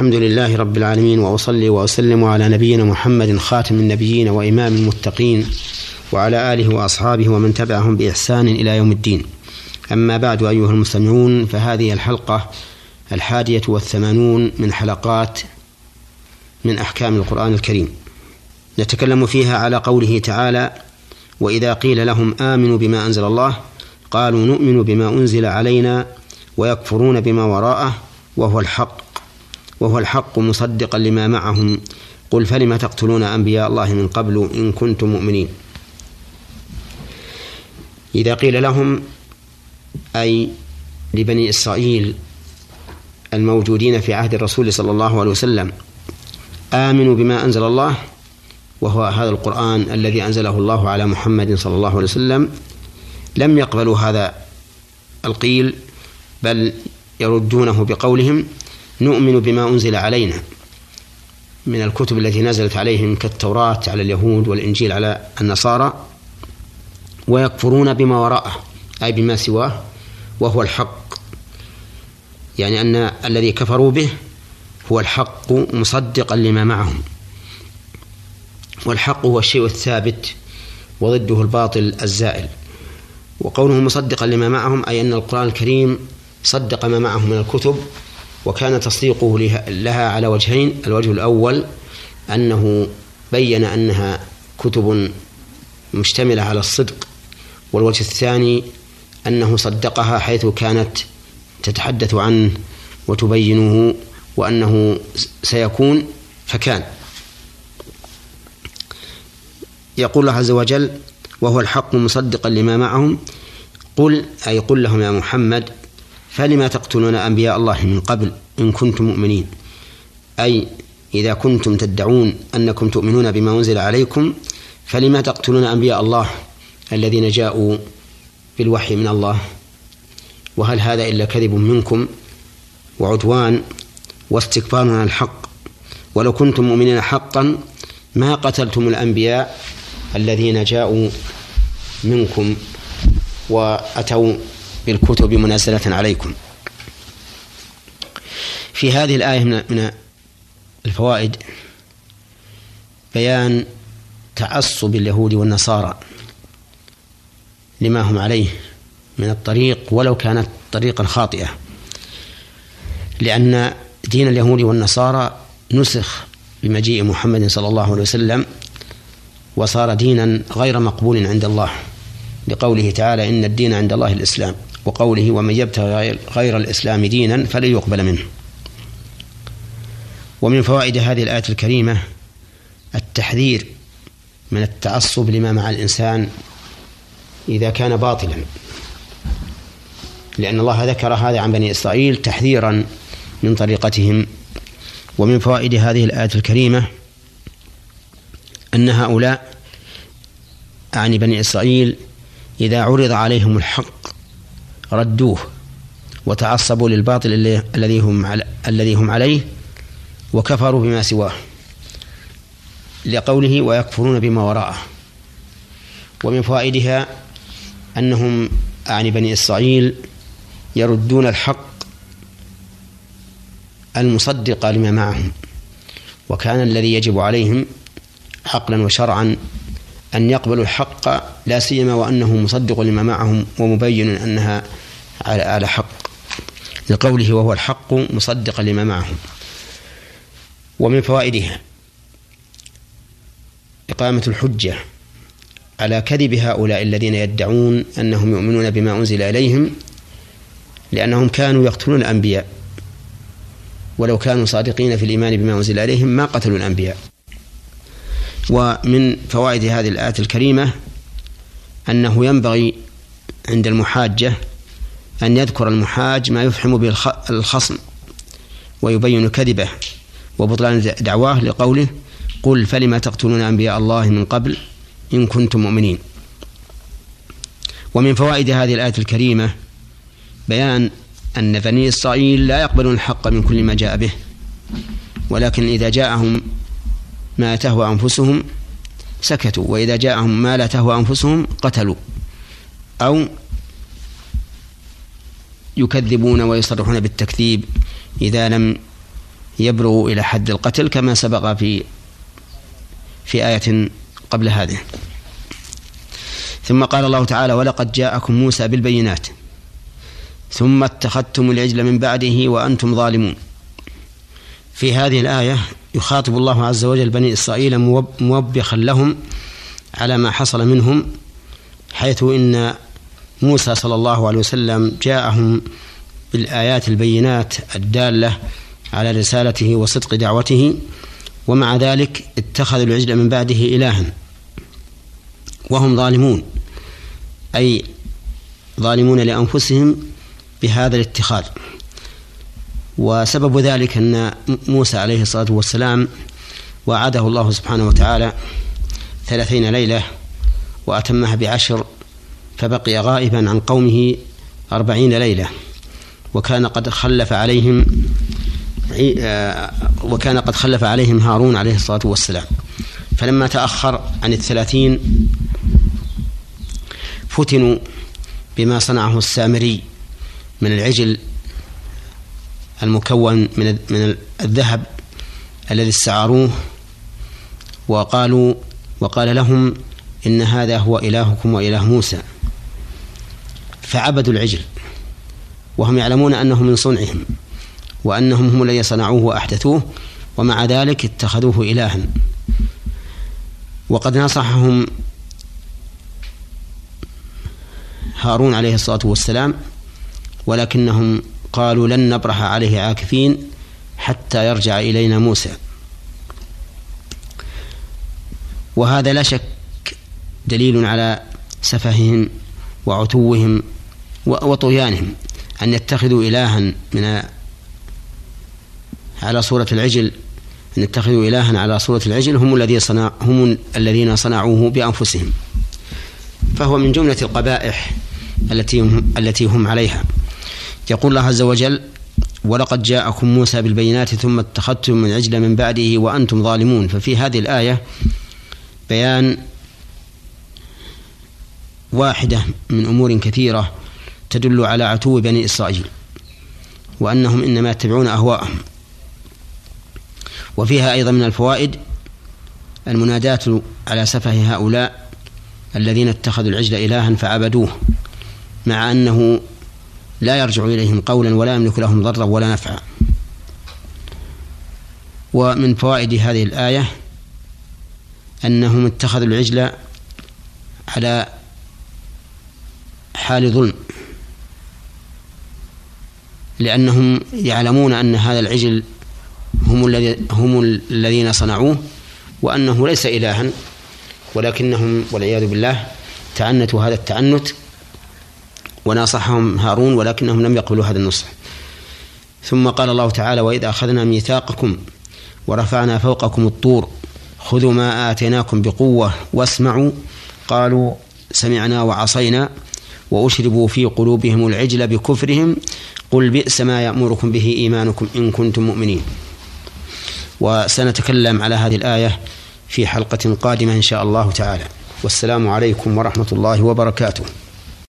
الحمد لله رب العالمين وأصلي وأسلم على نبينا محمد خاتم النبيين وإمام المتقين وعلى آله وأصحابه ومن تبعهم بإحسان إلى يوم الدين. أما بعد أيها المستمعون فهذه الحلقة الحادية والثمانون من حلقات من أحكام القرآن الكريم. نتكلم فيها على قوله تعالى: وإذا قيل لهم آمنوا بما أنزل الله قالوا نؤمن بما أنزل علينا ويكفرون بما وراءه وهو الحق وهو الحق مصدقا لما معهم. قل فلم تقتلون أنبياء الله من قبل إن كنتم مؤمنين. إذا قيل لهم أي لبني إسرائيل الموجودين في عهد الرسول صلى الله عليه وسلم آمنوا بما أنزل الله وهو هذا القرآن الذي أنزله الله على محمد صلى الله عليه وسلم لم يقبلوا هذا القيل بل يردونه بقولهم نؤمن بما أنزل علينا من الكتب التي نزلت عليهم كالتوراة على اليهود والإنجيل على النصارى ويكفرون بما وراءه أي بما سواه وهو الحق. يعني أن الذي كفروا به هو الحق مصدقا لما معهم. والحق هو الشيء الثابت وضده الباطل الزائل. وقوله مصدقا لما معهم أي أن القرآن الكريم صدق ما معه من الكتب وكان تصديقه لها على وجهين. الوجه الأول أنه بين أنها كتب مشتملة على الصدق والوجه الثاني أنه صدقها حيث كانت تتحدث عنه وتبينه وأنه سيكون فكان. يقول الله عز وجل وهو الحق مصدقا لما معهم. قل أي قل لهم يا محمد فلما تقتلون أنبياء الله من قبل إن كنتم مؤمنين؟ أي إذا كنتم تدعون أنكم تؤمنون بما أنزل عليكم فلما تقتلون أنبياء الله الذين جاءوا بالوحي من الله؟ وهل هذا إلا كذب منكم وعدوان واستكبار عن الحق؟ ولو كنتم مؤمنين حقا ما قتلتم الأنبياء الذين جاءوا منكم وأتوا بالكتب منزلة عليكم. في هذه الآية من الفوائد بيان تعصب اليهود والنصارى لما هم عليه من الطريق ولو كانت طريقا خاطئة. لأن دين اليهود والنصارى نسخ بمجيء محمد صلى الله عليه وسلم وصار دينا غير مقبول عند الله لقوله تعالى إن الدين عند الله الإسلام. وقوله ومن يبتغي غير الإسلام دينا فلن يقبل منه. ومن فوائد هذه الآية الكريمة التحذير من التعصب لما مع الإنسان إذا كان باطلا. لأن الله ذكر هذا عن بني إسرائيل تحذيرا من طريقتهم. ومن فوائد هذه الآية الكريمة أن هؤلاء عن بني إسرائيل إذا عرض عليهم الحق ردوه وتعصبوا للباطل الذي هم الذي هم عليه وكفروا بما سواه لقوله ويكفرون بما وراءه. ومن فوائدها أنهم عن بني إسرائيل يردون الحق المصدق لما معهم وكان الذي يجب عليهم عقلا وشرعا أن يقبلوا الحق لا سيما وأنه مصدق لما معهم ومبين أنها على حق. لقوله وهو الحق مصدقا لما معهم ومن فوائدها إقامة الحجة على كذب هؤلاء الذين يدعون أنهم يؤمنون بما أنزل إليهم لأنهم كانوا يقتلون الأنبياء ولو كانوا صادقين في الإيمان بما أنزل إليهم ما قتلوا الأنبياء. ومن فوائد هذه الآية الكريمة أنه ينبغي عند المحاجة أن يذكر المحاج ما يفحم به الخصم ويبين كذبه وبطلان دعواه لقوله قل فلم تقتلون أنبياء الله من قبل إن كنتم مؤمنين. ومن فوائد هذه الآية الكريمة بيان أن بني إسرائيل لا يقبلون الحق من كل ما جاء به ولكن إذا جاءهم ما تهوى أنفسهم سكتوا وإذا جاءهم ما لا تهوى أنفسهم قتلوا أو يكذبون ويصرحون بالتكذيب إذا لم يبلغ إلى حد القتل كما سبق في في آية قبل هذه. ثم قال الله تعالى ولقد جاءكم موسى بالبينات ثم اتخذتم العجل من بعده وأنتم ظالمون. في هذه الآية يخاطب الله عز وجل بني إسرائيل موبخا لهم على ما حصل منهم حيث إن موسى صلى الله عليه وسلم جاءهم بالآيات البينات الدالة على رسالته وصدق دعوته ومع ذلك اتخذوا العجل من بعده إلها وهم ظالمون أي ظالمون لأنفسهم بهذا الاتخاذ. وسبب ذلك أن موسى عليه الصلاة والسلام وعده الله سبحانه وتعالى ثلاثين ليلة وأتمها بعشر فبقي غائبا عن قومه أربعين ليلة. وكان قد خلف عليهم آه، وكان قد خلف عليهم هارون عليه الصلاة والسلام. فلما تأخر عن الثلاثين فتنوا بما صنعه السامري من العجل المكون من من الذهب الذي استعاروه وقالوا وقال لهم إن هذا هو إلهكم وإله موسى. فعبدوا العجل وهم يعلمون أنه من صنعهم وأنهم هم الذين صنعوه وأحدثوه ومع ذلك اتخذوه إلها. وقد نصحهم هارون عليه الصلاة والسلام ولكنهم قالوا لن نبرح عليه عاكفين حتى يرجع إلينا موسى. وهذا لا شك دليل على سفههم وعتوهم وطغيانهم أن يتخذوا إلها من على صورة العجل أن يتخذوا إلها على صورة العجل هم الذين صنع هم الذين صنعوه بأنفسهم. فهو من جملة القبائح التي هم التي هم عليها. يقول الله عز وجل ولقد جاءكم موسى بالبينات ثم اتخذتم من عجل من بعده وأنتم ظالمون. ففي هذه الآية بيان واحدة من أمور كثيرة تدل على عتو بني إسرائيل وأنهم إنما يتبعون أهواءهم. وفيها أيضا من الفوائد المناداة على سفه هؤلاء الذين اتخذوا العجل إلها فعبدوه مع أنه لا يرجع إليهم قولا ولا يملك لهم ضرا ولا نفعا. ومن فوائد هذه الآية أنهم اتخذوا العجل على حال ظلم. لأنهم يعلمون أن هذا العجل هم الذي هم الذين صنعوه وأنه ليس إلها ولكنهم والعياذ بالله تعنتوا هذا التعنت وناصحهم هارون ولكنهم لم يقبلوا هذا النصح. ثم قال الله تعالى وإذا أخذنا ميثاقكم ورفعنا فوقكم الطور خذوا ما آتيناكم بقوة واسمعوا قالوا سمعنا وعصينا وأشربوا في قلوبهم العجل بكفرهم قل بئس ما يأمركم به إيمانكم إن كنتم مؤمنين. وسنتكلم على هذه الآية في حلقة قادمة إن شاء الله تعالى. والسلام عليكم ورحمة الله وبركاته.